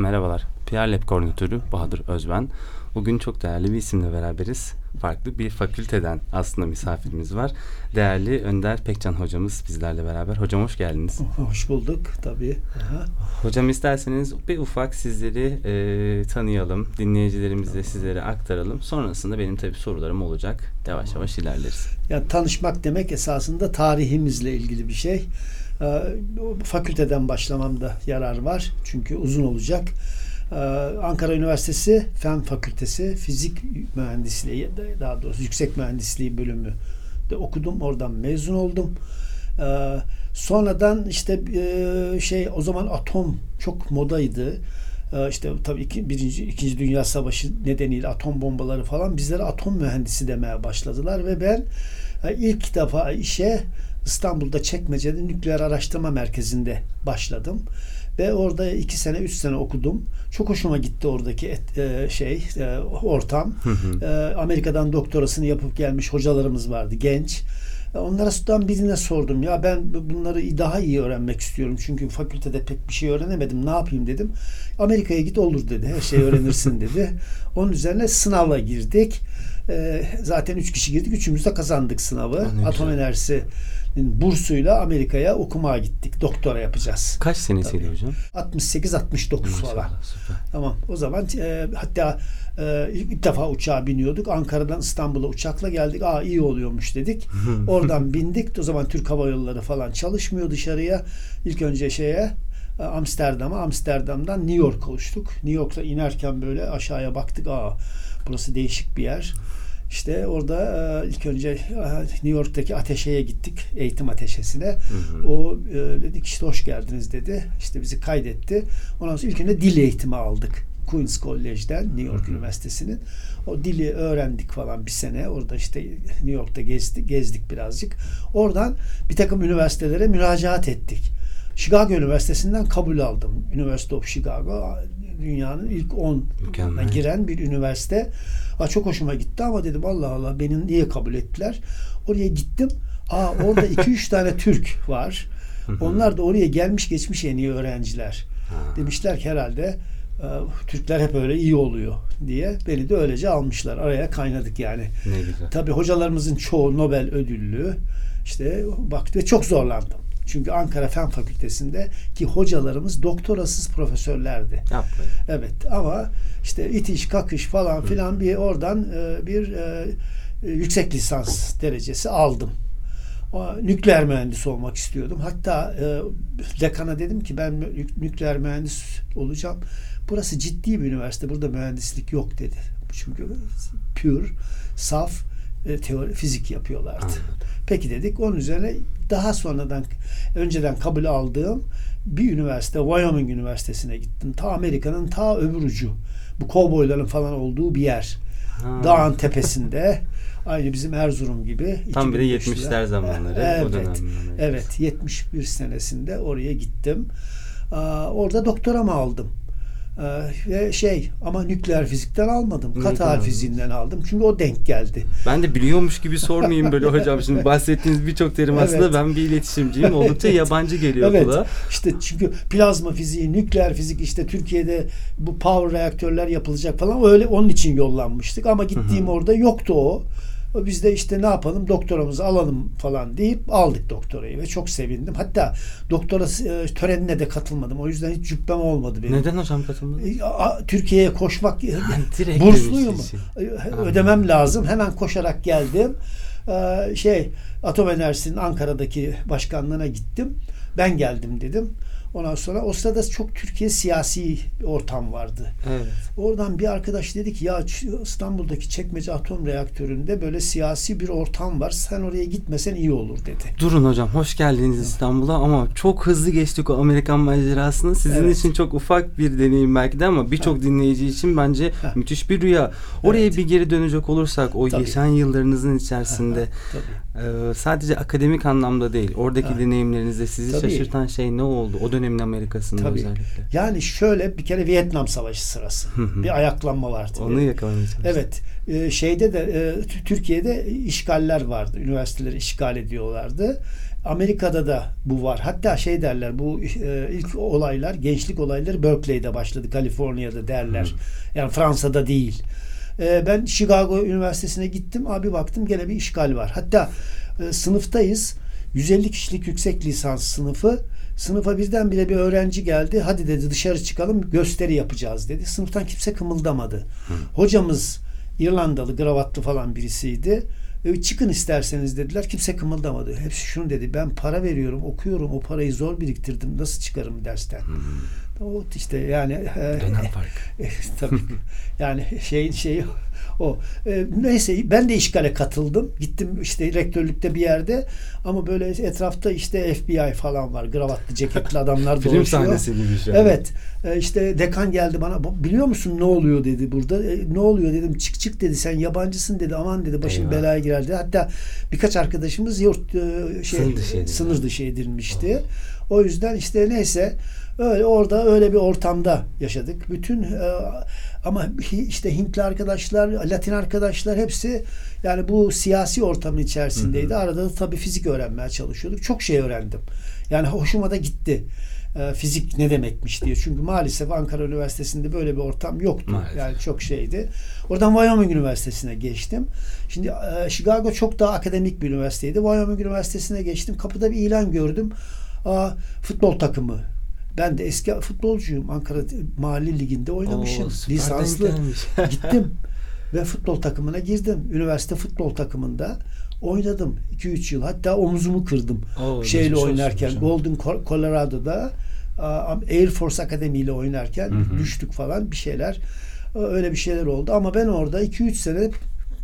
Merhabalar, PR Lab koordinatörü Bahadır Özben. Bugün çok değerli bir isimle beraberiz. Farklı bir fakülteden aslında misafirimiz var. Değerli Önder Pekcan hocamız bizlerle beraber. Hocam hoş geldiniz. Hoş bulduk tabii. Aha. Hocam isterseniz bir ufak sizleri e, tanıyalım. Dinleyicilerimize sizlere aktaralım. Sonrasında benim tabii sorularım olacak. Yavaş yavaş ilerleriz. Yani tanışmak demek esasında tarihimizle ilgili bir şey. Ee, fakülteden başlamamda yarar var. Çünkü uzun olacak. Ee, Ankara Üniversitesi Fen Fakültesi Fizik Mühendisliği daha doğrusu Yüksek Mühendisliği bölümü de okudum. Oradan mezun oldum. Ee, sonradan işte e, şey o zaman atom çok modaydı. İşte tabii iki, birinci, ikinci Dünya Savaşı nedeniyle atom bombaları falan bizlere atom mühendisi demeye başladılar ve ben e, ilk defa işe İstanbul'da Çekmece'de Nükleer Araştırma Merkezi'nde başladım. Ve orada iki sene, üç sene okudum. Çok hoşuma gitti oradaki et, e, şey, e, ortam. Hı hı. E, Amerika'dan doktorasını yapıp gelmiş hocalarımız vardı, genç. E, Onlara sudan birine sordum. Ya ben bunları daha iyi öğrenmek istiyorum. Çünkü fakültede pek bir şey öğrenemedim. Ne yapayım dedim. Amerika'ya git olur dedi. Her şeyi öğrenirsin dedi. Onun üzerine sınava girdik. E, zaten üç kişi girdik. Üçümüz de kazandık sınavı. Ne Atom enerjisi bursuyla Amerika'ya okumaya gittik. Doktora yapacağız. Kaç senesiydi hocam? 68-69 falan. Süper. Tamam. O zaman e, hatta e, ilk defa uçağa biniyorduk. Ankara'dan İstanbul'a uçakla geldik. Aa iyi oluyormuş dedik. Oradan bindik. O zaman Türk Hava Yolları falan çalışmıyor dışarıya. İlk önce şeye e, Amsterdam'a, Amsterdam'dan New York'a uçtuk. New York'ta inerken böyle aşağıya baktık. Aa burası değişik bir yer. İşte orada e, ilk önce e, New York'taki ateşeye gittik. Eğitim ateşesine. hı. O e, dedik işte hoş geldiniz dedi. İşte bizi kaydetti. Ondan sonra ilk önce dil eğitimi aldık. Queen's College'den New York Hı hı. Üniversitesi'nin. O dili öğrendik falan bir sene. Orada işte New York'ta gezdik, gezdik birazcık. Oradan bir takım üniversitelere müracaat ettik. Chicago Üniversitesi'nden kabul aldım. University of Chicago dünyanın ilk 10'una Mükemmel. giren bir üniversite. Aa, çok hoşuma gitti ama dedim Allah Allah beni niye kabul ettiler? Oraya gittim. Aa orada 2-3 tane Türk var. Onlar da oraya gelmiş geçmiş en iyi öğrenciler. Ha. Demişler ki herhalde e, Türkler hep öyle iyi oluyor diye beni de öylece almışlar. Araya kaynadık yani. Ne güzel. Tabii hocalarımızın çoğu Nobel ödüllü. İşte baktı ve çok zorlandım. Çünkü Ankara Fen Fakültesi'nde ki hocalarımız doktorasız profesörlerdi. Yapmayın. Evet ama işte itiş kakış falan filan bir oradan e, bir e, e, yüksek lisans derecesi aldım. O, nükleer mühendis olmak istiyordum. Hatta e, dekana dedim ki ben nükleer mühendis olacağım. Burası ciddi bir üniversite. Burada mühendislik yok dedi. Çünkü pure, saf e, teori, fizik yapıyorlardı. Anladım. Peki dedik. Onun üzerine daha sonradan önceden kabul aldığım bir üniversite, Wyoming Üniversitesi'ne gittim. Ta Amerika'nın ta öbür ucu. Bu kovboyların falan olduğu bir yer. Ha. Dağın tepesinde. Aynı bizim Erzurum gibi. Tam bir de 2005'ler. 70'ler zamanları. Evet. Evet. 71 senesinde oraya gittim. Aa, orada doktoramı aldım. Aa, ve şey ama nükleer fizikten almadım. Katar fiziğinden aldım. Çünkü o denk geldi. Ben de biliyormuş gibi sormayayım böyle hocam. Şimdi bahsettiğiniz birçok terim aslında Evet. ben bir iletişimciyim. Oldukça Evet. yabancı geliyor Evet. kulağa. İşte çünkü plazma fiziği, nükleer fizik işte Türkiye'de bu power reaktörler yapılacak falan öyle onun için yollanmıştık ama gittiğim orada yoktu o. O Biz de işte ne yapalım doktoramızı alalım falan deyip aldık doktorayı ve çok sevindim. Hatta doktora e, törenine de katılmadım. O yüzden hiç cübbem olmadı benim. Neden hocam katılmadın? E, Türkiye'ye koşmak direkt bursluyum. için. Ödemem lazım. Hemen koşarak geldim. Şey Atom Enerjisi'nin Ankara'daki başkanlığına gittim. Ben geldim dedim. Ondan sonra o sırada çok Türkiye siyasi ortam vardı. Evet. Oradan bir arkadaş dedi ki ya İstanbul'daki Çekmece Atom Reaktörü'nde böyle siyasi bir ortam var. Sen oraya gitmesen iyi olur dedi. Durun hocam hoş geldiniz İstanbul'a ama çok hızlı geçtik o Amerikan macerasını. Sizin Evet. için çok ufak bir deneyim belki de ama birçok dinleyici için bence Ha. müthiş bir rüya. Oraya Evet. bir geri dönecek olursak o Tabii. geçen yıllarınızın içerisinde Tabii. E, sadece akademik anlamda değil oradaki Ha. deneyimlerinizde sizi Tabii. şaşırtan şey ne oldu? O dönemin Amerika'sında Tabii. özellikle. Yani şöyle bir kere Vietnam Savaşı sırası. Bir ayaklanma vardı. Onu yakalamaya çalıştım. Evet. e, şeyde de e, Türkiye'de işgaller vardı. Üniversiteleri işgal ediyorlardı. Amerika'da da bu var. Hatta şey derler bu e, ilk olaylar gençlik olayları Berkeley'de başladı. Kaliforniya'da derler. Yani Fransa'da değil. E, ben Chicago Üniversitesi'ne gittim. Abi baktım gene bir işgal var. Hatta e, sınıftayız. 150 kişilik yüksek lisans sınıfı. Sınıfa birdenbire bir öğrenci geldi. Hadi dedi dışarı çıkalım gösteri yapacağız dedi. Sınıftan kimse kımıldamadı. Hocamız İrlandalı, gravatlı falan birisiydi. E, çıkın isterseniz dediler. Kimse kımıldamadı. Hepsi şunu dedi. Ben para veriyorum, okuyorum. O parayı zor biriktirdim. Nasıl çıkarım dersten? O işte yani e, Dönem farkı. e, tabii. Yani şey şey o. E, neyse ben de işgale katıldım. Gittim işte rektörlükte bir yerde. Ama böyle etrafta işte FBI falan var. Gravatlı ceketli adamlar Film dolaşıyor. sahnesi gibi an. Evet. E, işte dekan geldi bana. "Bu- biliyor musun ne oluyor? dedi burada. "E, ne oluyor? dedim. Çık çık dedi. Sen yabancısın dedi. Aman dedi. Başın Eyvah. belaya girer dedi. Hatta birkaç arkadaşımız yurt e, şey Sınır dışı edildi. sınır dışı edilmişti. O yüzden işte neyse öyle orada öyle bir ortamda yaşadık. Bütün e, ama işte Hintli arkadaşlar, Latin arkadaşlar hepsi yani bu siyasi ortamın içerisindeydi. Arada da tabii fizik öğrenmeye çalışıyorduk. Çok şey öğrendim. Yani hoşuma da gitti. E, fizik ne demekmiş diye. Çünkü maalesef Ankara Üniversitesi'nde böyle bir ortam yoktu. Maalesef. Yani çok şeydi. Oradan Wyoming Üniversitesi'ne geçtim. Şimdi e, Chicago çok daha akademik bir üniversiteydi. Wyoming Üniversitesi'ne geçtim. Kapıda bir ilan gördüm. Aa, futbol takımı. Ben de eski futbolcuyum. Ankara Mahalli Ligi'nde oynamışım. Oo, Lisanslı. Gittim ve futbol takımına girdim. Üniversite futbol takımında oynadım 2-3 yıl. Hatta omuzumu kırdım. Oo, Şeyle oynarken hocam. Golden Co- Colorado'da Air Force Academy ile oynarken Hı hı. düştük falan bir şeyler. Öyle bir şeyler oldu ama ben orada 2-3 sene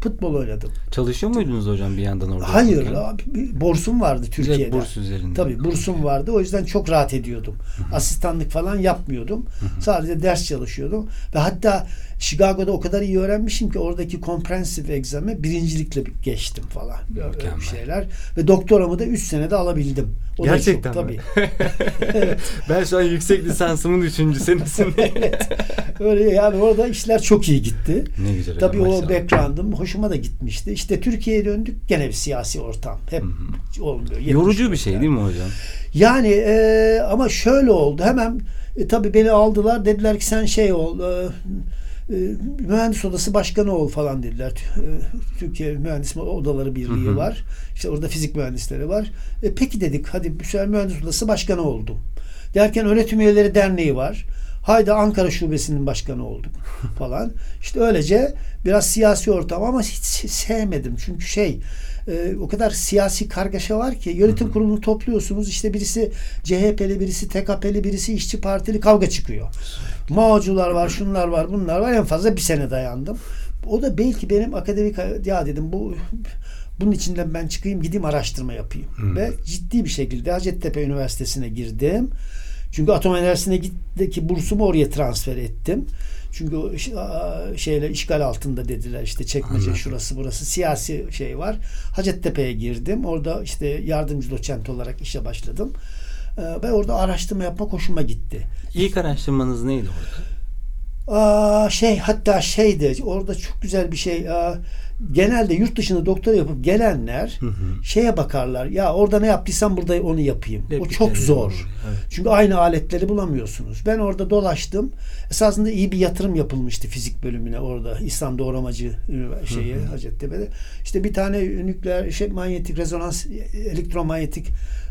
futbol oynadım. Çalışıyor muydunuz hocam bir yandan orada? Hayır, okurken? abi, bir borsum vardı Direkt Türkiye'de. burs üzerinde. Tabii bursum vardı. O yüzden çok rahat ediyordum. Asistanlık falan yapmıyordum. Sadece ders çalışıyordum. Ve hatta Chicago'da o kadar iyi öğrenmişim ki oradaki comprehensive exam'e birincilikle geçtim falan. Böyle şeyler. Ve doktoramı da 3 senede alabildim. O da Gerçekten çok, mi? tabii. evet. Ben şu an yüksek lisansımın üçüncü senesindeyim. evet. Öyle yani orada işler çok iyi gitti. ne güzel Tabii o background'ım hoşuma da gitmişti. İşte Türkiye'ye döndük gene bir siyasi ortam. Hep olmuyor. Yorucu bir şey 74'ler. değil mi hocam? Yani e, ama şöyle oldu. Hemen e, tabii beni aldılar. Dediler ki sen şey ol. e, e, mühendis odası başkanı ol falan dediler. E, Türkiye Mühendis Odaları Birliği Hı hı. var. İşte orada fizik mühendisleri var. E, peki dedik hadi mühendis odası başkanı oldum. Derken öğretim üyeleri derneği var. Haydi Ankara şubesinin başkanı olduk falan. İşte öylece biraz siyasi ortam ama hiç sevmedim. Çünkü şey e, o kadar siyasi kargaşa var ki yönetim kurulunu topluyorsunuz. İşte birisi CHP'li, birisi TKP'li, birisi işçi partili kavga çıkıyor. Mağcular var, şunlar var, bunlar var. En fazla bir sene dayandım. O da belki benim akademik ya dedim bu bunun içinden ben çıkayım gideyim araştırma yapayım. Hı. Ve ciddi bir şekilde Hacettepe Üniversitesi'ne girdim. Çünkü Atom Enerjisi'ne gittiki bursumu oraya transfer ettim. Çünkü o iş- aa, şeyle işgal altında dediler işte çekmece Anladım. şurası burası siyasi şey var. Hacettepe'ye girdim. Orada işte yardımcı doçent olarak işe başladım. Ee, Ve orada araştırma yapmak hoşuma gitti. İlk araştırmanız neydi orada? Aa, şey hatta şeydi orada çok güzel bir şey. Aa, genelde yurt dışında doktora yapıp gelenler Hı hı. şeye bakarlar. Ya orada ne yaptıysam burada onu yapayım. o Replike çok zor. Evet. Çünkü aynı aletleri bulamıyorsunuz. Ben orada dolaştım. Esasında iyi bir yatırım yapılmıştı fizik bölümüne orada. İslam Doğramacı şeyi Hı hı. Hacettepe'de. İşte bir tane nükleer şey manyetik rezonans elektromanyetik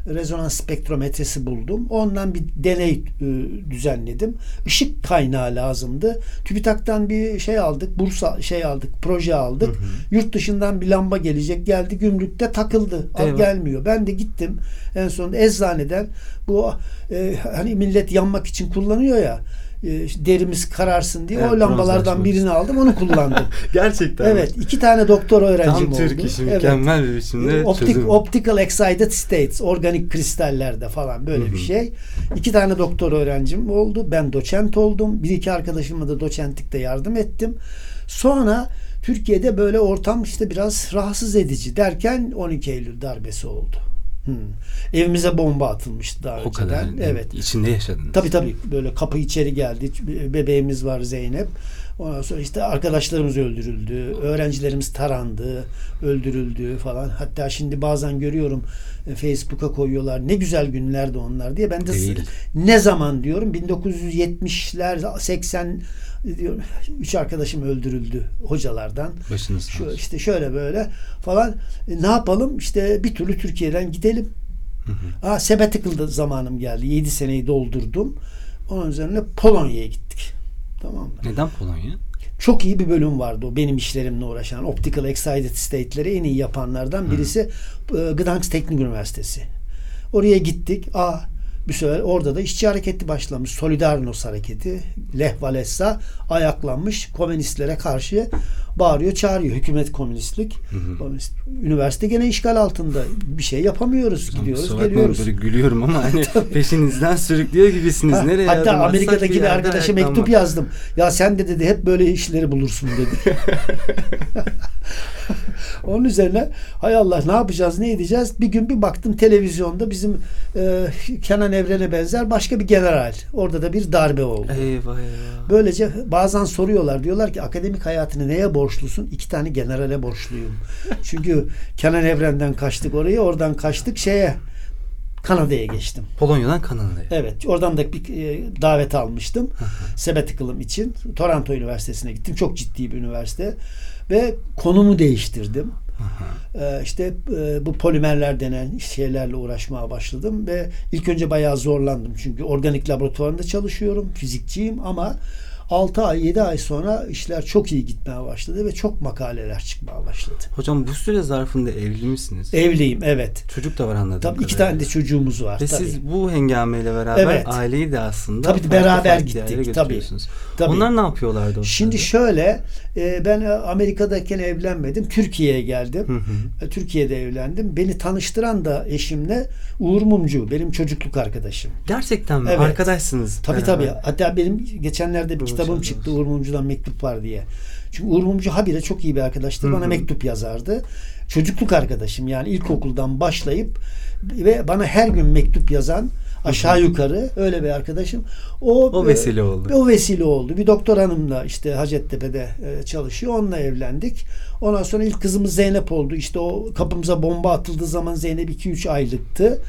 rezonans spektrometresi buldum. Ondan bir deney e, düzenledim. Işık kaynağı lazımdı. TÜBİTAK'tan bir şey aldık. Bursa şey aldık. Proje aldık. Hı hı. Yurt dışından bir lamba gelecek. Geldi gümrükte takıldı. Al gelmiyor. Ben de gittim en sonunda eczaneden bu e, hani millet yanmak için kullanıyor ya e, derimiz kararsın diye Evet, o lambalardan birini aldım onu kullandım. Gerçekten. evet iki tane doktor öğrencim Tam oldu. Türk işi Evet. mükemmel bir biçimde Optik, çözüm. optical excited states, organik kristallerde falan böyle Hı hı. bir şey. İki tane doktor öğrencim oldu. Ben doçent oldum. Bir iki arkadaşıma da doçentlikte yardım ettim. Sonra Türkiye'de böyle ortam işte biraz rahatsız edici derken 12 Eylül darbesi oldu. Hı. Evimize bomba atılmıştı daha O önceden. kadar. Evet. İçinde yaşadınız. Tabii tabii böyle kapı içeri geldi. Bebeğimiz var Zeynep. Ondan sonra işte arkadaşlarımız öldürüldü. Öğrencilerimiz tarandı, öldürüldü falan. Hatta şimdi bazen görüyorum e, Facebook'a koyuyorlar. Ne güzel günlerdi onlar diye. Ben de Değil. ne zaman diyorum 1970'ler 80 diyorum. Üç arkadaşım öldürüldü hocalardan. Başınız Şu, işte şöyle böyle falan. E, ne yapalım? İşte bir türlü Türkiye'den gidelim. Hı hı. Aa, sabbatical'da zamanım geldi. 7 seneyi doldurdum. Onun üzerine Polonya'ya gittik. Tamam mı? Neden Polonya? Çok iyi bir bölüm vardı o benim işlerimle uğraşan. Optical Excited State'leri en iyi yapanlardan birisi e, Gdansk Teknik Üniversitesi. Oraya gittik. Aa bir sefer orada da işçi hareketi başlamış. Solidarność hareketi. Lech Walesa ayaklanmış. Komünistlere karşı bağırıyor, çağırıyor. Hükümet komünistlik. hı. Komünist. Üniversite gene işgal altında. Bir şey yapamıyoruz. Gidiyoruz, Kusura bakmayın, geliyoruz. Böyle gülüyorum ama hani peşinizden sürüklüyor gibisiniz. Ha, Nereye Hatta Amerika'daki bir yerde arkadaşa mektup yazdım. Ya sen de dedi hep böyle işleri bulursun dedi. Onun üzerine hay Allah ne yapacağız ne edeceğiz? Bir gün bir baktım televizyonda bizim e, Kenan Evren'e benzer başka bir general. Orada da bir darbe oldu. Eyvah eyvah. Böylece bazen soruyorlar. Diyorlar ki akademik hayatını neye borçlusun? İki tane generale borçluyum. Çünkü Kenan Evren'den kaçtık oraya, oradan kaçtık şeye Kanada'ya geçtim. Polonya'dan Kanada'ya. Evet, oradan da bir e, davet almıştım. Sabbatical'ım için. Toronto Üniversitesi'ne gittim. Çok ciddi bir üniversite. Ve konumu değiştirdim. Ee, işte e, bu polimerler denen şeylerle uğraşmaya başladım ve ilk önce bayağı zorlandım. Çünkü organik laboratuvarında çalışıyorum. Fizikçiyim ama 6 ay 7 ay sonra işler çok iyi gitmeye başladı ve çok makaleler çıkmaya başladı. Hocam bu süre zarfında evli misiniz? Evliyim evet. Çocuk da var anladığım Tabii iki kadarıyla. tane de çocuğumuz var. Ve tabii. siz bu hengameyle beraber Evet. aileyi de aslında Tabii beraber gittik, tabii. Tabii. Onlar ne yapıyorlardı Şimdi sırada? şöyle e, ben e, Amerika'dayken evlenmedim. Türkiye'ye geldim. Hı hı. E, Türkiye'de evlendim. Beni tanıştıran da eşimle Uğur Mumcu. Benim çocukluk arkadaşım. Gerçekten mi? Evet. Arkadaşsınız. Tabii beraber. tabii. Hatta benim geçenlerde bir kitabım çıktı. Uğur Mumcu'dan mektup var diye. Çünkü Uğur Mumcu habire çok iyi bir arkadaştır. Hı Bana hı. mektup yazardı. Çocukluk arkadaşım yani ilkokuldan başlayıp ve bana her gün mektup yazan aşağı yukarı öyle bir arkadaşım. O, O e, vesile oldu. o vesile oldu. Bir doktor hanımla işte Hacettepe'de e, çalışıyor. Onunla evlendik. Ondan sonra ilk kızımız Zeynep oldu. İşte o kapımıza bomba atıldığı zaman Zeynep 2-3 aylıktı.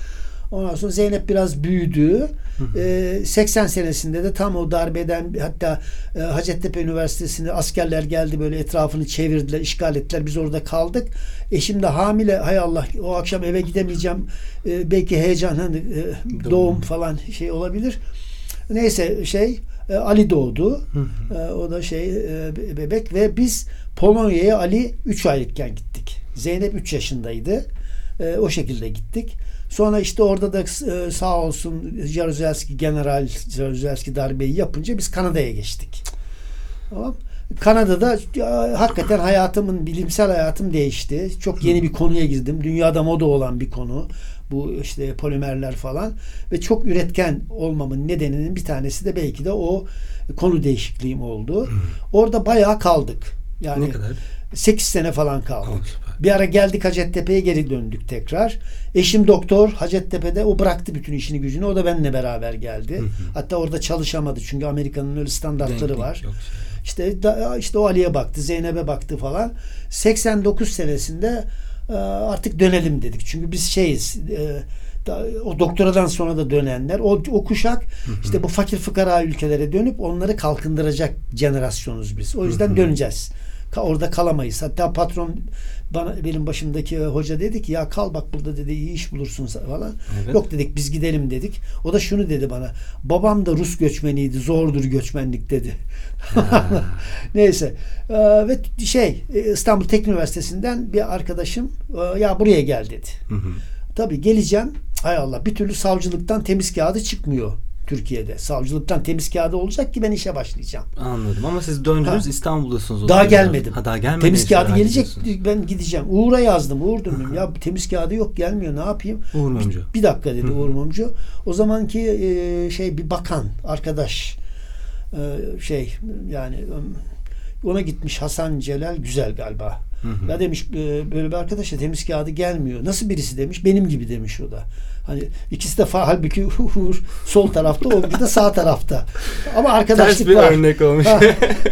Ondan sonra Zeynep biraz büyüdü. E, 80 senesinde de tam o darbeden hatta e, Hacettepe Üniversitesi'ne askerler geldi böyle etrafını çevirdiler, işgal ettiler. Biz orada kaldık. Eşim de hamile. Hay Allah o akşam eve gidemeyeceğim. E, belki heyecan hani e, Doğum. falan şey olabilir. Neyse şey e, Ali doğdu. Hı hı. E, o da şey e, be- bebek ve biz Polonya'ya Ali 3 aylıkken gittik. Zeynep 3 yaşındaydı. E, o şekilde gittik. Sonra işte orada da e, sağ olsun Jaruzelski General Jaruzelski darbeyi yapınca biz Kanada'ya geçtik. Tamam. Kanada'da ya, hakikaten hayatımın bilimsel hayatım değişti. Çok yeni bir konuya girdim. Dünyada moda olan bir konu. Bu işte polimerler falan ve çok üretken olmamın nedeninin bir tanesi de belki de o konu değişikliğim oldu. Orada bayağı kaldık. Yani ne kadar? 8 sene falan kaldık. Bir ara geldik Hacettepe'ye geri döndük tekrar. Eşim doktor Hacettepe'de o bıraktı bütün işini gücünü. O da benimle beraber geldi. Hı hı. Hatta orada çalışamadı çünkü Amerika'nın öyle standartları Denklik var. yok. İşte da, işte o Ali'ye baktı, Zeynep'e baktı falan. 89 senesinde e, artık dönelim dedik. Çünkü biz şeyiz e, o doktoradan sonra da dönenler o, o kuşak işte bu fakir fıkara ülkelere dönüp onları kalkındıracak jenerasyonuz biz. O yüzden döneceğiz. Orada kalamayız. Hatta patron bana benim başımdaki hoca dedi ki ya kal bak burada dedi iyi iş bulursun falan. Evet. Yok dedik biz gidelim dedik. O da şunu dedi bana. Babam da Rus göçmeniydi. Zordur göçmenlik dedi. Neyse. Ee, ve şey e, İstanbul Teknik Üniversitesi'nden bir arkadaşım e, ya buraya gel dedi. Hı hı. Tabii geleceğim. Hay Allah bir türlü savcılıktan temiz kağıdı çıkmıyor Türkiye'de. Savcılıktan temiz kağıdı olacak ki ben işe başlayacağım. Anladım ama siz döndünüz Ha. İstanbul'dasınız. Daha gelmedim. Ha daha gelmedi. Temiz kağıdı gelecek ben gideceğim. Uğur'a yazdım. Uğur dedim ya temiz kağıdı yok gelmiyor ne yapayım? Uğur Mumcu. Bir dakika dedi. Uğur Mumcu. O zamanki e, şey bir bakan arkadaş e, şey yani e, ona gitmiş Hasan Celal Güzel galiba. Hı. Ya demiş e, böyle bir arkadaşa temiz kağıdı gelmiyor. Nasıl birisi demiş. Benim gibi demiş o da. Hani ikisi de fa- halbuki sol tarafta o bir de sağ tarafta. Ama arkadaşlık Ters bir var. örnek olmuş. Ha,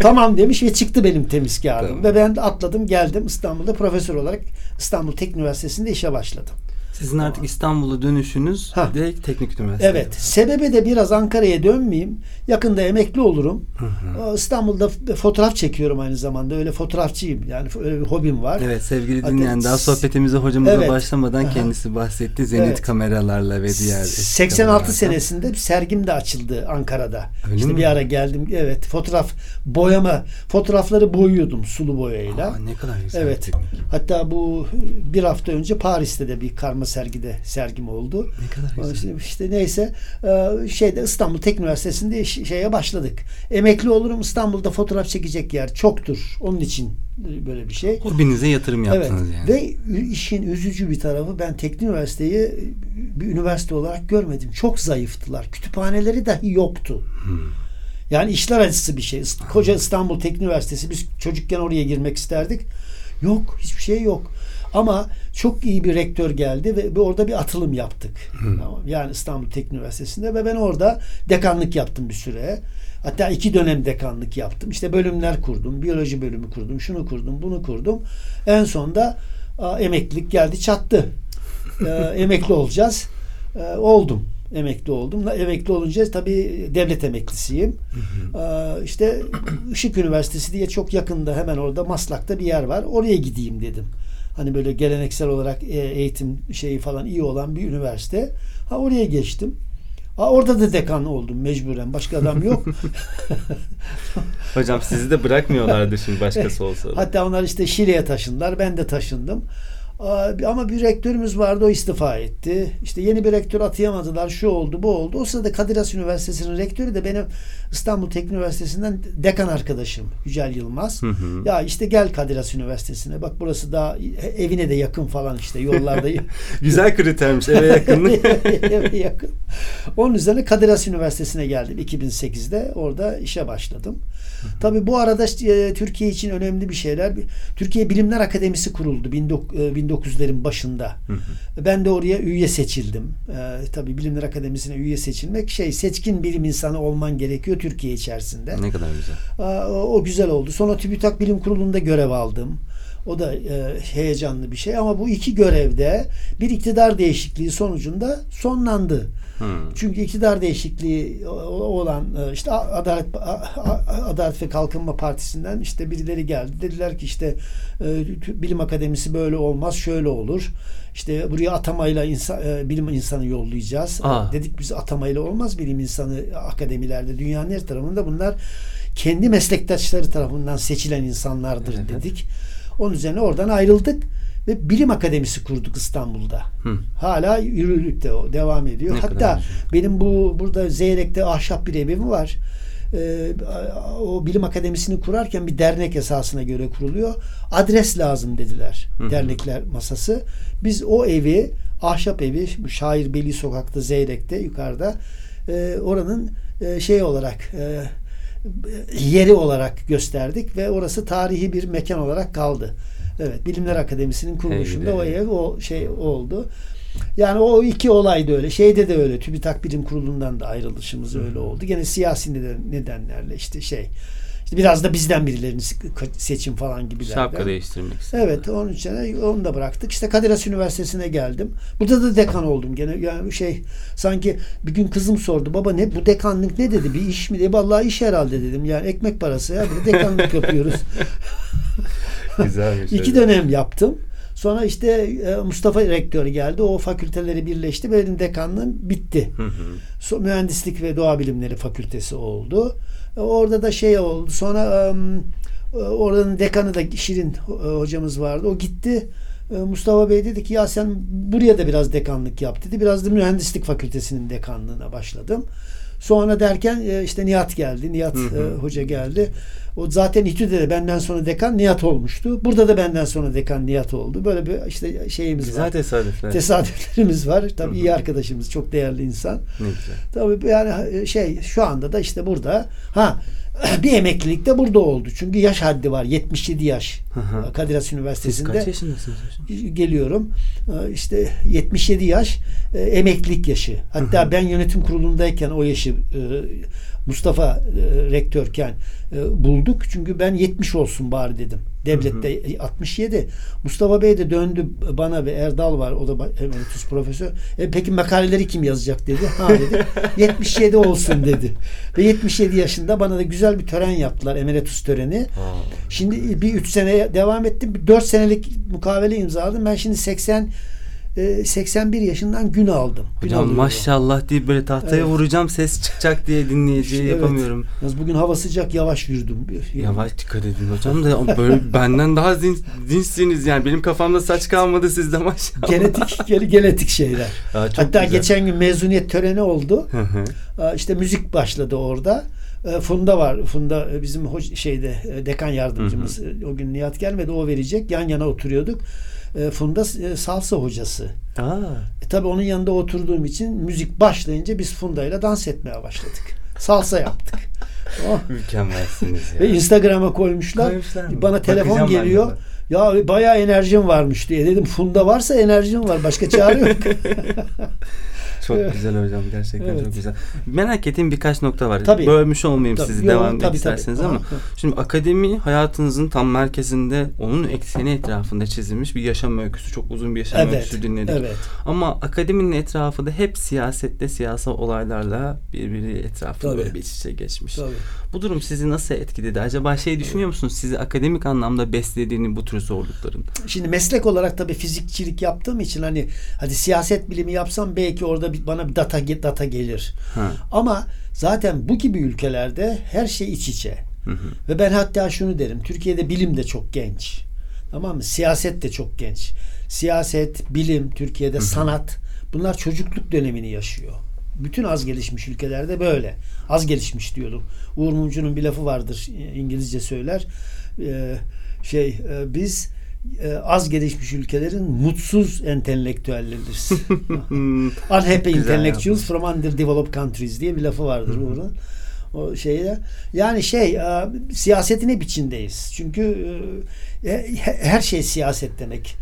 tamam demiş ve çıktı benim temiz kağıdım. Tamam. Ve ben de atladım geldim İstanbul'da profesör olarak İstanbul Teknik Üniversitesi'nde işe başladım. Sizin artık İstanbul'a dönüşünüz Ha. direkt teknik üniversite. Evet. Sebebi de biraz Ankara'ya dönmeyeyim. Yakında emekli olurum. Hı hı. İstanbul'da f- fotoğraf çekiyorum aynı zamanda. Öyle fotoğrafçıyım. Yani öyle bir hobim var. Evet sevgili Hatta dinleyen daha sohbetimize hocamıza Evet. başlamadan kendisi bahsetti. Zenit Evet. kameralarla ve diğer eski 86 kameralardan. senesinde bir sergim de açıldı Ankara'da. Öyle işte mi? bir ara geldim. Evet, fotoğraf boyama, fotoğrafları boyuyordum sulu boyayla. Aa, ne kadar güzel. Evet. Hatta bu bir hafta önce Paris'te de bir karma sergide sergim oldu. Ne kadar güzel. İşte, işte neyse e, şeyde İstanbul Teknik Üniversitesi'nde şeye başladık. Emekli olurum İstanbul'da fotoğraf çekecek yer çoktur. Onun için böyle bir şey. Hobinize yatırım yaptınız evet. yani. Ve işin üzücü bir tarafı ben teknik üniversiteyi bir üniversite olarak görmedim. Çok zayıftılar. Kütüphaneleri dahi yoktu. Hmm. Yani işler acısı bir şey. Koca İstanbul Teknik Üniversitesi biz çocukken oraya girmek isterdik. Yok, hiçbir şey yok. Ama çok iyi bir rektör geldi ve orada bir atılım yaptık. Tamam. Yani İstanbul Teknik Üniversitesi'nde ve ben orada dekanlık yaptım bir süre. Hatta iki dönem dekanlık yaptım. İşte bölümler kurdum. Biyoloji bölümü kurdum. Şunu kurdum, bunu kurdum. En sonunda aa, emeklilik geldi çattı. Ee, emekli olacağız. Ee, oldum. Emekli oldum. Emekli olunca tabii devlet emeklisiyim. Ee, işte Işık Üniversitesi diye çok yakında hemen orada Maslak'ta bir yer var. Oraya gideyim dedim. Hani böyle geleneksel olarak e, eğitim şeyi falan iyi olan bir üniversite. Ha oraya geçtim. Ha, orada da dekan oldum mecburen. Başka adam yok. Hocam sizi de bırakmıyorlardı şimdi başkası olsa. da. Hatta onlar işte Şile'ye taşındılar. Ben de taşındım. Ama bir rektörümüz vardı o istifa etti. İşte yeni bir rektör atayamadılar. Şu oldu bu oldu. O sırada Kadir Has Üniversitesi'nin rektörü de benim İstanbul Teknik Üniversitesi'nden dekan arkadaşım Yücel Yılmaz. Hı hı. Ya işte gel Kadir Has Üniversitesi'ne. Bak burası daha evine de yakın falan işte yollarda. Güzel kritermiş eve yakınlık. Eve yakın. Onun üzerine Kadir Has Üniversitesi'ne geldim 2008'de. Orada işe başladım. Tabii bu arada e, Türkiye için önemli bir şeyler. Türkiye Bilimler Akademisi kuruldu 1900'lerin başında. Hı hı. Ben de oraya üye seçildim. Ee, tabii Bilimler Akademisi'ne üye seçilmek şey seçkin bilim insanı olman gerekiyor Türkiye içerisinde. ne kadar güzel. O, o güzel oldu. Sonra TÜBİTAK Bilim Kurulu'nda görev aldım. O da e, heyecanlı bir şey ama bu iki görevde bir iktidar değişikliği sonucunda sonlandı. Hı. Çünkü iktidar değişikliği olan e, işte Adalet Adalet ve Kalkınma Partisi'nden işte birileri geldi. Dediler ki işte e, bilim akademisi böyle olmaz, şöyle olur. İşte buraya atamayla insan, e, bilim insanı yollayacağız. Aa. Dedik biz atamayla olmaz bilim insanı akademilerde dünyanın her tarafında bunlar kendi meslektaşları tarafından seçilen insanlardır Evet. dedik. Onun üzerine oradan ayrıldık ve bilim akademisi kurduk İstanbul'da. Hı. Hala yürürlükte o devam ediyor. Ne Hatta benim bu burada Zeyrek'te ahşap bir evim var. Ee, o bilim akademisini kurarken bir dernek esasına göre kuruluyor. Adres lazım dediler. Hı. Dernekler masası. Biz o evi ahşap evi bu Şair Beli Sokak'ta Zeyrek'te yukarıda e, oranın e, şey olarak e, yeri olarak gösterdik ve orası tarihi bir mekan olarak kaldı. Evet, Bilimler Akademisi'nin kuruluşunda Hey o ev o şey oldu. Yani o iki olay da öyle. Şeyde de öyle. TÜBİTAK Bilim Kurulu'ndan da ayrılışımız öyle oldu. Gene siyasi neden- nedenlerle işte şey. İşte biraz da bizden birilerini se- seçim falan gibilerden. Şapka değiştirmek istedim. Evet onun için onu da bıraktık. İşte Kadir Has Üniversitesi'ne geldim. Burada da dekan oldum gene. Yani şey sanki bir gün kızım sordu. Baba ne bu dekanlık ne dedi? Bir iş mi dedi? Vallahi iş herhalde dedim. Yani ekmek parası ya. Bir de dekanlık yapıyoruz. Güzel bir şey. İki dönem yaptım. Sonra işte e, Mustafa rektör geldi. O fakülteleri birleşti. Benim dekanlığım bitti. Hı Mühendislik ve Doğa Bilimleri Fakültesi oldu. E, Orada da şey oldu. Sonra e, oranın dekanı da Şirin hocamız vardı. O gitti. Mustafa Bey dedi ki ya sen buraya da biraz dekanlık yap dedi. Biraz da Mühendislik Fakültesinin dekanlığına başladım. Sonra derken e, işte Nihat geldi. Nihat Hı hı. e, hoca geldi. O zaten İTÜ'de de benden sonra dekan Nihat olmuştu. Burada da benden sonra dekan Nihat oldu. Böyle bir işte şeyimiz Güzel var. tesadüfler. Tesadüflerimiz var. Tabii Hı hı. iyi arkadaşımız, çok değerli insan. ne güzel. Tabii yani şey şu anda da işte burada ha bir emeklilik de burada oldu. Çünkü yaş haddi var. 77 yaş. Hı. Kadir Has Siz Üniversitesi'nde kaç yaşındasınız hocam? geliyorum. Ee, İşte 77 yaş e, emeklilik yaşı. Hatta ben yönetim kurulundayken o yaşı e, Mustafa e, rektörken e, bulduk. Çünkü ben 70 olsun bari dedim. Devlette 67. Mustafa Bey de döndü bana ve Erdal var. O da ba- emeritus profesör. E, peki makaleleri kim yazacak dedi. Ha dedi. 77 olsun dedi. Ve 77 yaşında bana da güzel bir tören yaptılar. Emeritus töreni. Şimdi bir 3 sene devam ettim. 4 senelik mukavele imzaladım. Ben şimdi 80 e, 81 yaşından gün aldım. Gün Hocam alıyorum. maşallah deyip böyle tahtaya Evet. vuracağım ses çıkacak diye dinleyiciye İşte evet. yapamıyorum. Yalnız bugün hava sıcak yavaş yürüdüm. Yavaş dikkat edin hocam da böyle benden daha zin, zinsiniz yani benim kafamda saç kalmadı sizde maşallah. Genetik gene- genetik şeyler. Çok Hatta güzel. geçen gün mezuniyet töreni oldu. Hı hı. İşte müzik başladı orada. Ee, Funda var. Funda e, bizim hoş- şeyde e, dekan yardımcımız. E, O gün Nihat gelmedi. O verecek. Yan yana oturuyorduk. E, Funda e, salsa hocası. Aa, E, tabii onun yanında oturduğum için müzik başlayınca biz Funda ile dans etmeye başladık. Salsa yaptık. Oh. mükemmelsiniz ya. Ve Instagram'a koymuşlar. Koymuşlar mı? Bana telefon Bakacağım geliyor. Ya bayağı enerjim varmış diye dedim. Funda varsa enerjim var. Başka çare yok. Çok güzel hocam gerçekten Evet. çok güzel. Merak ettiğim birkaç nokta var. Tabii. Bölmüş olmayayım Tabii. sizi Yo, devam tabii, tabii. isterseniz ama Aha. şimdi akademi hayatınızın tam merkezinde onun ekseni etrafında çizilmiş bir yaşam öyküsü. Çok uzun bir yaşam evet. öyküsü dinledik. Evet. Ama akademinin etrafı da hep siyasette, siyasal olaylarla birbiri etrafında Tabii. böyle bir iç içe geçmiş. Tabii. Bu durum sizi nasıl etkiledi? Acaba şey düşünüyor musunuz? Sizi akademik anlamda beslediğini bu tür zorlukların? Şimdi meslek olarak tabii fizikçilik yaptığım için hani hadi siyaset bilimi yapsam belki orada bir, bana bir data data gelir. Ha. Ama zaten bu gibi ülkelerde her şey iç içe. Hı hı. Ve ben hatta şunu derim. Türkiye'de bilim de çok genç. Tamam mı? Siyaset de çok genç. Siyaset, bilim, Türkiye'de sanat bunlar çocukluk dönemini yaşıyor. Bütün az gelişmiş ülkelerde böyle. Az gelişmiş diyordum. Uğur Mumcu'nun bir lafı vardır. İngilizce söyler. Ee, şey e, biz az gelişmiş ülkelerin mutsuz entelektüelleriz. Unhappy intellectuals from underdeveloped countries diye bir lafı vardır Uğur'un. O şeyde. Yani şey e, siyasetin hep içindeyiz. Çünkü e, he- her şey siyaset demek.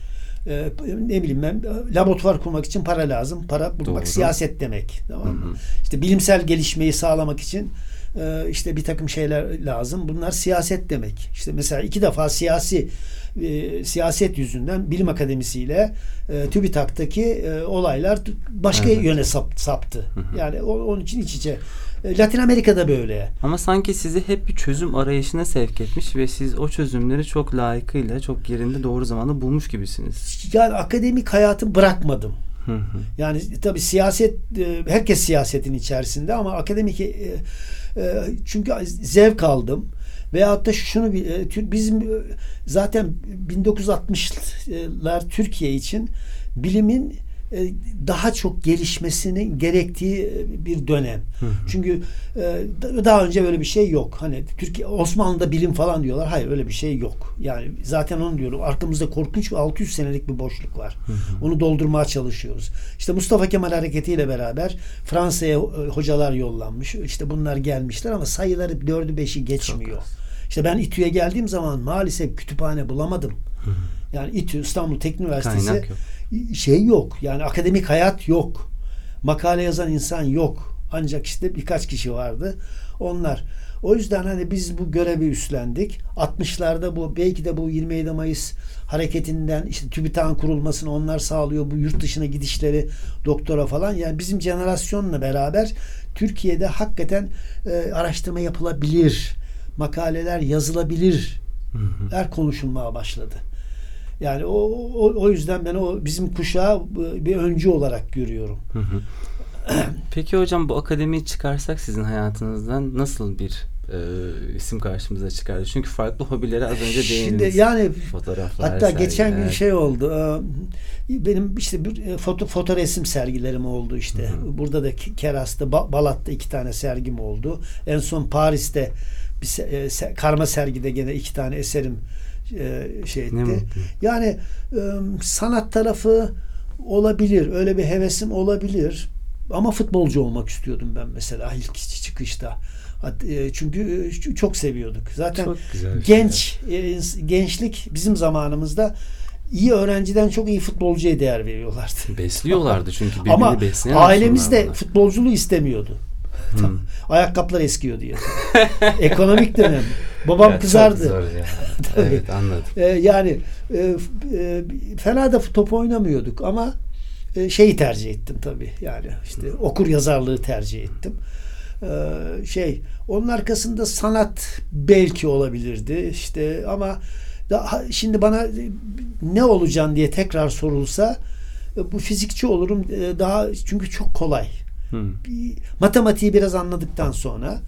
E, ne bileyim ben e, laboratuvar kurmak için para lazım. Para bulmak Doğru. siyaset demek. Tamam mı? İşte bilimsel gelişmeyi sağlamak için e, işte bir takım şeyler lazım. Bunlar siyaset demek. İşte mesela iki defa siyasi e, siyaset yüzünden bilim akademisiyle e, TÜBİTAK'taki e, olaylar başka Evet. yöne sap- saptı. Yani o- onun için iç içe. E, Latin Amerika'da böyle. Ama sanki sizi hep bir çözüm arayışına sevk etmiş ve siz o çözümleri çok layıkıyla, çok yerinde doğru zamanda bulmuş gibisiniz. Yani akademik hayatı bırakmadım. Hı hı. Yani tabii siyaset e, herkes siyasetin içerisinde ama akademik e, çünkü zevk aldım. Veyahut da şunu e, bizim e, zaten 1960'lar Türkiye için bilimin e, daha çok gelişmesinin gerektiği bir dönem. Çünkü e, da- daha önce böyle bir şey yok. Hani Türkiye Osmanlı'da bilim falan diyorlar. Hayır öyle bir şey yok. Yani zaten onu diyorum. Arkamızda korkunç bir 600 senelik bir boşluk var. Onu doldurmaya çalışıyoruz. İşte Mustafa Kemal hareketiyle beraber Fransa'ya hocalar yollanmış. İşte bunlar gelmişler ama sayıları dördü beşi geçmiyor. az. İşte ben İTÜ'ye geldiğim zaman maalesef kütüphane bulamadım. Yani İTÜ İstanbul Teknik Üniversitesi Kaynak yok. şey yok. Yani akademik hayat yok. Makale yazan insan yok. Ancak işte birkaç kişi vardı. Onlar. O yüzden hani biz bu görevi üstlendik. 60'larda bu belki de bu 27 Mayıs hareketinden işte TÜBİTAK'ın kurulmasını onlar sağlıyor. Bu yurt dışına gidişleri doktora falan. Yani bizim jenerasyonla beraber Türkiye'de hakikaten e, araştırma yapılabilir. Makaleler yazılabilir. Er konuşulmaya başladı. Yani o, o, o yüzden ben o bizim kuşağı e, bir öncü olarak görüyorum. Hı hı. Peki hocam bu akademiyi çıkarsak sizin hayatınızdan nasıl bir e, isim karşımıza çıkardı? Çünkü farklı hobileri az önce Şimdi değindiniz. yani Fotoğraflar, hatta geçen gün sergiler. şey oldu. e, Benim işte bir e, foto foto resim sergilerim oldu işte. Burada da Keras'ta, Ba- Balat'ta iki tane sergim oldu. En son Paris'te bir e, karma sergide gene iki tane eserim e, şey etti. Yani e, sanat tarafı olabilir. Öyle bir hevesim olabilir. ama futbolcu olmak istiyordum ben mesela ilk çıkışta. E, Çünkü e, çok seviyorduk. Zaten Çok bir şey genç e, gençlik bizim zamanımızda iyi öğrenciden çok iyi futbolcuya değer veriyorlardı. Besliyorlardı çünkü birbirini Ama ailemiz de futbolculuğu istemiyordu. Hmm. Ayakkabılar eskiyor diye. Ekonomik dönem. Babam Ya çok kızardı. zor ya. Evet anladım. Ee, yani e, e, fena da top oynamıyorduk ama e, şeyi tercih ettim tabii. Yani işte okur yazarlığı tercih ettim. Ee, şey onun arkasında sanat belki olabilirdi işte ama daha şimdi bana e, ne olacaksın diye tekrar sorulsa e, bu fizikçi olurum e, daha çünkü çok kolay. Hmm. Matematiği biraz anladıktan sonra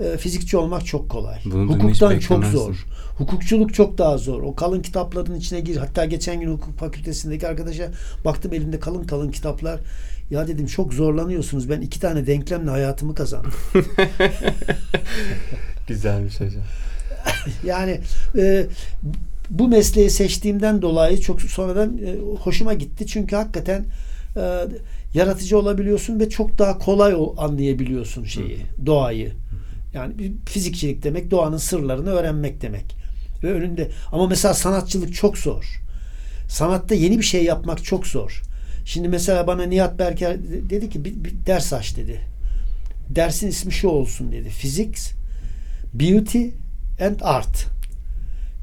e, fizikçi olmak çok kolay. Bunu Hukuktan çok zor. Hukukçuluk çok daha zor. O kalın kitapların içine gir. Hatta geçen gün hukuk fakültesindeki arkadaşa baktım elinde kalın kalın kitaplar. Ya dedim çok zorlanıyorsunuz. Ben iki tane denklemle hayatımı kazandım. Güzelmiş hocam. Yani e, bu mesleği seçtiğimden dolayı çok sonradan e, hoşuma gitti. Çünkü hakikaten e, yaratıcı olabiliyorsun ve çok daha kolay ol- anlayabiliyorsun şeyi, doğayı. Yani fizikçilik demek doğanın sırlarını öğrenmek demek. Ve önünde ama mesela sanatçılık çok zor. Sanatta yeni bir şey yapmak çok zor. Şimdi mesela bana Nihat Berker de- dedi ki bir, bir ders aç dedi. Dersin ismi şu olsun dedi. Physics, Beauty and Art.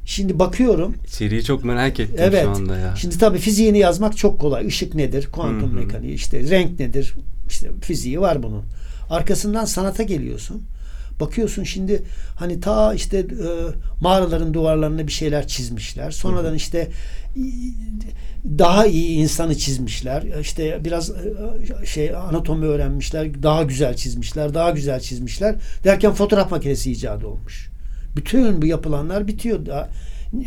Şimdi bakıyorum. İçeriği çok merak ettim Evet. şu anda ya. Şimdi tabii fiziğini yazmak çok kolay. Işık nedir? Kuantum Hı hı. mekaniği, işte renk nedir? İşte fiziği var bunun. Arkasından sanata geliyorsun. Bakıyorsun şimdi hani ta işte e, mağaraların duvarlarına bir şeyler çizmişler. Sonradan işte daha iyi insanı çizmişler. İşte biraz e, şey anatomi öğrenmişler. Daha güzel çizmişler. Daha güzel çizmişler. Derken fotoğraf makinesi icadı olmuş. Bütün bu yapılanlar bitiyor. Daha,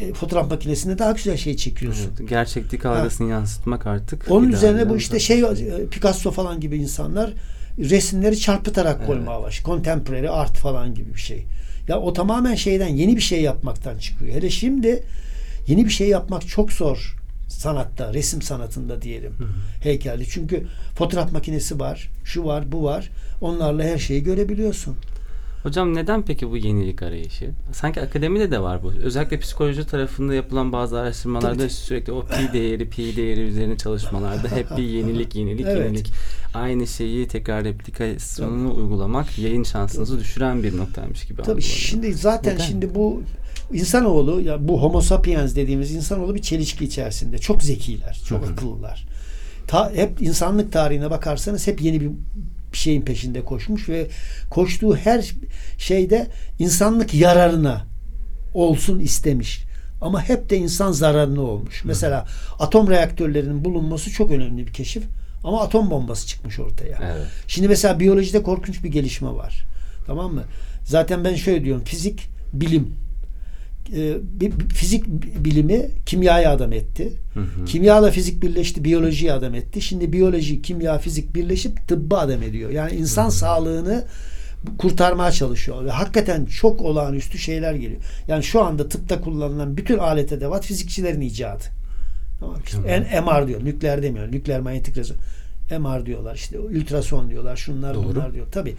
e, fotoğraf makinesinde daha güzel şey çekiyorsun. Evet, gerçeklik algısını yansıtmak artık. Onun üzerine bu işte şey e, Picasso falan gibi insanlar resimleri çarpıtarak Evet. koymaya baş. Contemporary art falan gibi bir şey. Ya o tamamen şeyden yeni bir şey yapmaktan çıkıyor. Hele şimdi yeni bir şey yapmak çok zor sanatta, resim sanatında diyelim. Heykelde. Çünkü fotoğraf makinesi var, şu var, bu var. Onlarla her şeyi görebiliyorsun. Hocam neden peki bu yenilik arayışı? Sanki akademide de var bu. Özellikle psikoloji tarafında yapılan bazı araştırmalarda Tabii. sürekli o pi değeri, pi değeri üzerine çalışmalarda hep bir yenilik, yenilik, Evet. yenilik. Aynı şeyi tekrar replikasyonunu uygulamak yayın şansınızı düşüren bir noktaymış gibi Tabii şimdi zaten Neden? şimdi bu insanoğlu ya bu homo sapiens dediğimiz insanoğlu bir çelişki içerisinde. Çok zekiler, çok Hı hı. akıllılar. Ta, hep insanlık tarihine bakarsanız hep yeni bir bir şeyin peşinde koşmuş ve koştuğu her şeyde insanlık yararına olsun istemiş. Ama hep de insan zararına olmuş. Mesela atom reaktörlerinin bulunması çok önemli bir keşif. Ama atom bombası çıkmış ortaya. Evet. Şimdi mesela biyolojide korkunç bir gelişme var. Tamam mı? Zaten ben şöyle diyorum. Fizik, bilim. Ee, bir- fizik bilimi kimyayı adam etti. Hı hı. Kimyayla fizik birleşti, biyolojiyi adam etti. Şimdi biyoloji, kimya, fizik birleşip tıbbı adam ediyor. Yani insan sağlığını kurtarmaya çalışıyor. Ve hakikaten çok olağanüstü şeyler geliyor. Yani şu anda tıpta kullanılan bütün alet edevat fizikçilerin icadı. Tamam? İşte Tamam. MR diyor. Nükleer demiyor. Nükleer manyetik rezonans. MR diyorlar işte ultrason diyorlar şunlar Doğru. bunlar diyor. Tabii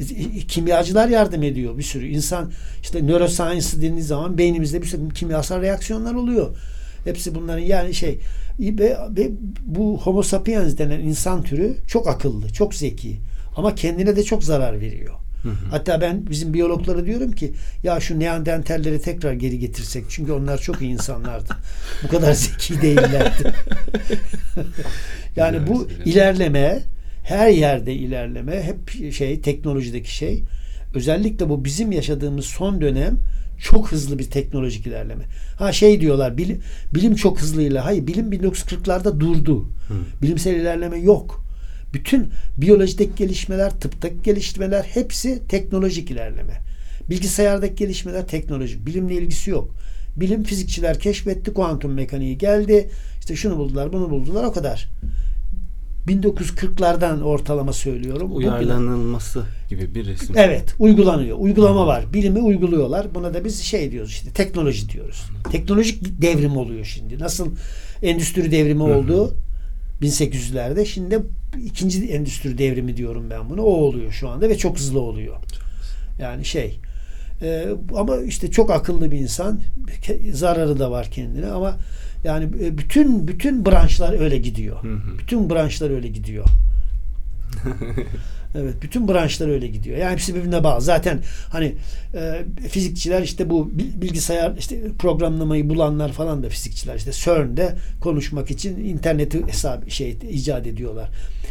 e, kimyacılar yardım ediyor bir sürü. insan işte neuroscience dediğiniz zaman beynimizde bir sürü kimyasal reaksiyonlar oluyor. Hepsi bunların yani şey ve, ve bu homo sapiens denen insan türü çok akıllı, çok zeki ama kendine de çok zarar veriyor. Hı hı. Hatta ben bizim biyologlara diyorum ki ya şu neandertalleri tekrar geri getirsek. Çünkü onlar çok iyi insanlardı. Bu kadar zeki değillerdi. yani bu ilerleme her yerde ilerleme hep şey teknolojideki şey özellikle bu bizim yaşadığımız son dönem çok hızlı bir teknolojik ilerleme. Ha şey diyorlar bilim, bilim çok hızlıyla. Hayır bilim 1940'larda durdu. Hı. Bilimsel ilerleme yok. Bütün biyolojideki gelişmeler, tıptaki gelişmeler hepsi teknolojik ilerleme. Bilgisayardaki gelişmeler teknolojik. Bilimle ilgisi yok. Bilim fizikçiler keşfetti, kuantum mekaniği geldi. İşte şunu buldular, bunu buldular o kadar. 1940'lardan ortalama söylüyorum. Uyarlanılması gibi bir resim. Evet, uygulanıyor. Uygulama var. Bilimi uyguluyorlar. Buna da biz şey diyoruz işte teknoloji diyoruz. Teknolojik devrim oluyor şimdi. Nasıl endüstri devrimi Hı hı. oldu? 1800'lerde. Şimdi ikinci endüstri devrimi diyorum ben bunu. O oluyor şu anda ve çok hızlı oluyor. Yani şey e, ama işte çok akıllı bir insan. Zararı da var kendine ama yani e, bütün bütün branşlar öyle gidiyor. Hı hı. Bütün branşlar öyle gidiyor. Evet, bütün branşlar öyle gidiyor. Yani hepsi birbirine bağlı. Zaten hani e, fizikçiler işte bu bil- bilgisayar işte programlamayı bulanlar falan da fizikçiler işte CERN'de konuşmak için interneti hesap şey icat ediyorlar.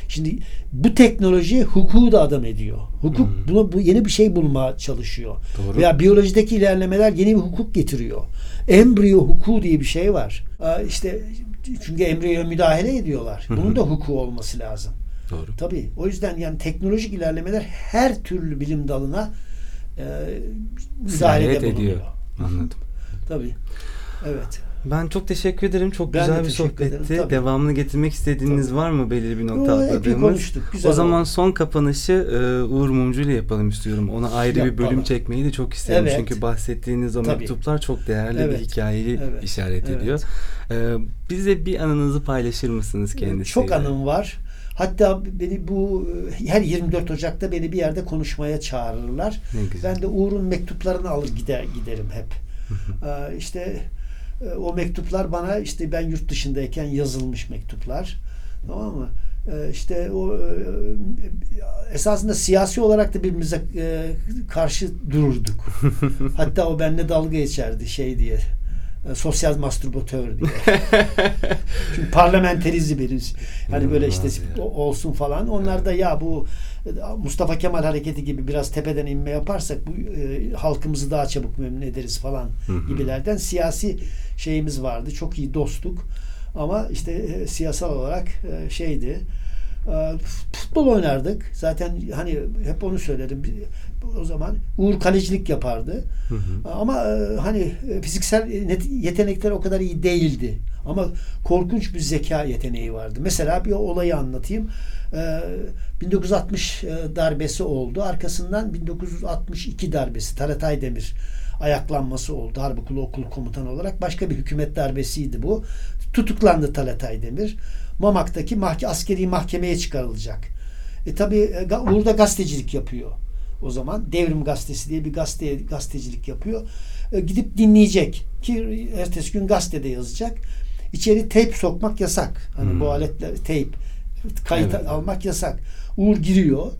Şimdi bu teknoloji hukuku da adam ediyor. Hukuk Hmm. buna bu yeni bir şey bulmaya çalışıyor. Doğru. Veya biyolojideki ilerlemeler yeni bir hukuk getiriyor. Embriyo hukuku diye bir şey var. Aa, işte çünkü embriyoya müdahale ediyorlar. Bunun da hukuku olması lazım. Doğru. Tabii. O yüzden yani teknolojik ilerlemeler her türlü bilim dalına e, müdahalede bulunuyor. ediyor. Anladım. Tabii. Evet. Ben çok teşekkür ederim. Çok Ben güzel bir sohbetti. ederim, tabii. Devamını getirmek istediğiniz var mı belirli bir nokta atladığımız? konuştuk. Güzel o zaman oldu. son kapanışı e, Uğur Mumcu ile yapalım istiyorum. Ona ayrı bir bölüm Yapalım. çekmeyi de çok isterim. Evet. Çünkü bahsettiğiniz o Tabii. mektuplar çok değerli Evet. bir hikayeyi Evet. işaret Evet. ediyor. E, bize bir anınızı paylaşır mısınız kendisiyle? Çok anım var. Hatta beni bu her 24 Ocak'ta beni bir yerde konuşmaya çağırırlar. Ben de Uğur'un mektuplarını alır gider giderim hep. Ee, işte e, o mektuplar bana işte ben yurt dışındayken yazılmış mektuplar. Tamam mı? Ee, işte o e, esasında siyasi olarak da birbirimize e, karşı dururduk. Hatta o benimle dalga geçerdi şey diye. E, Sosyal mastürbatör diye. Çünkü parlamenterizm biriz. Hani böyle işte ya. olsun falan. Onlar da ya bu e, Mustafa Kemal hareketi gibi biraz tepeden inme yaparsak bu e, halkımızı daha çabuk memnun ederiz falan gibilerden siyasi şeyimiz vardı. Çok iyi dostluk. Ama işte e, siyasal olarak e, şeydi. E, futbol oynardık. Zaten hani hep onu söylerim. Bir- O zaman Uğur kalecilik yapardı. Hı hı. Ama e, hani e, fiziksel yetenekleri o kadar iyi değildi. Ama korkunç bir zeka yeteneği vardı. Mesela bir olayı anlatayım. E, 1960 e, darbesi oldu. Arkasından 1962 darbesi. Talat Aydemir ayaklanması oldu. Harp Okulu Komutanı olarak. Başka bir hükümet darbesiydi bu. Tutuklandı Talat Aydemir. Mamak'taki mahke, askeri mahkemeye çıkarılacak. E tabi Uğur da gazetecilik yapıyor o zaman. Devrim Gazetesi diye bir gazete gazetecilik yapıyor. E, gidip dinleyecek ki ertesi gün gazetede yazacak. İçeri teyp sokmak yasak. Hani Hmm. bu aletler teyp kayıt Evet. almak yasak. Uğur giriyor,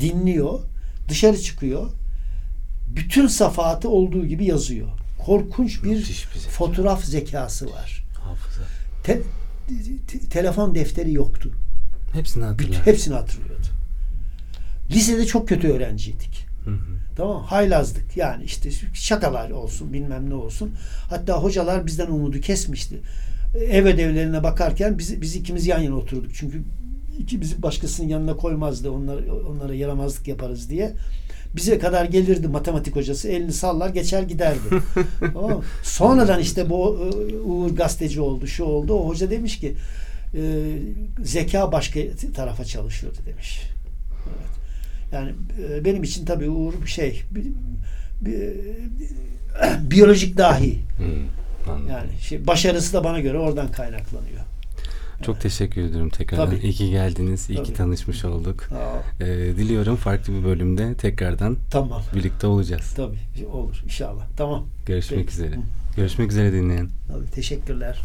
dinliyor, dışarı çıkıyor. Bütün safahatı olduğu gibi yazıyor. Korkunç bir Müthiş bir zeka. fotoğraf zekası var. Te- te- telefon defteri yoktu. Hepsini hatırlar. hepsini hatırlıyordu. Lisede çok kötü öğrenciydik. Hı hı. Tamam haylazdık. Yani işte şakalar olsun bilmem ne olsun. Hatta hocalar bizden umudu kesmişti. Ev ödevlerine bakarken biz, biz ikimiz yan yana oturduk. Çünkü ikimizi başkasının yanına koymazdı. Onlar, onlara yaramazlık yaparız diye. Bize kadar gelirdi matematik hocası. Elini sallar geçer giderdi. tamam? Sonradan işte bu e, Uğur gazeteci oldu, şu oldu. O hoca demiş ki e, zeka başka tarafa çalışıyordu demiş. Evet. Yani e, benim için tabii Uğur bir şey bir, bir- biyolojik dahi. Anladım. Yani şey, başarısı da bana göre oradan kaynaklanıyor. Çok teşekkür ediyorum tekrardan. Tabii. İyi ki geldiniz. İyi ki Tabii. tanışmış olduk. Ee, diliyorum farklı bir bölümde tekrardan tamam. birlikte olacağız. Tabii olur inşallah. Tamam. Görüşmek Peki. üzere. Hı. Görüşmek üzere dinleyen. Tabii, teşekkürler.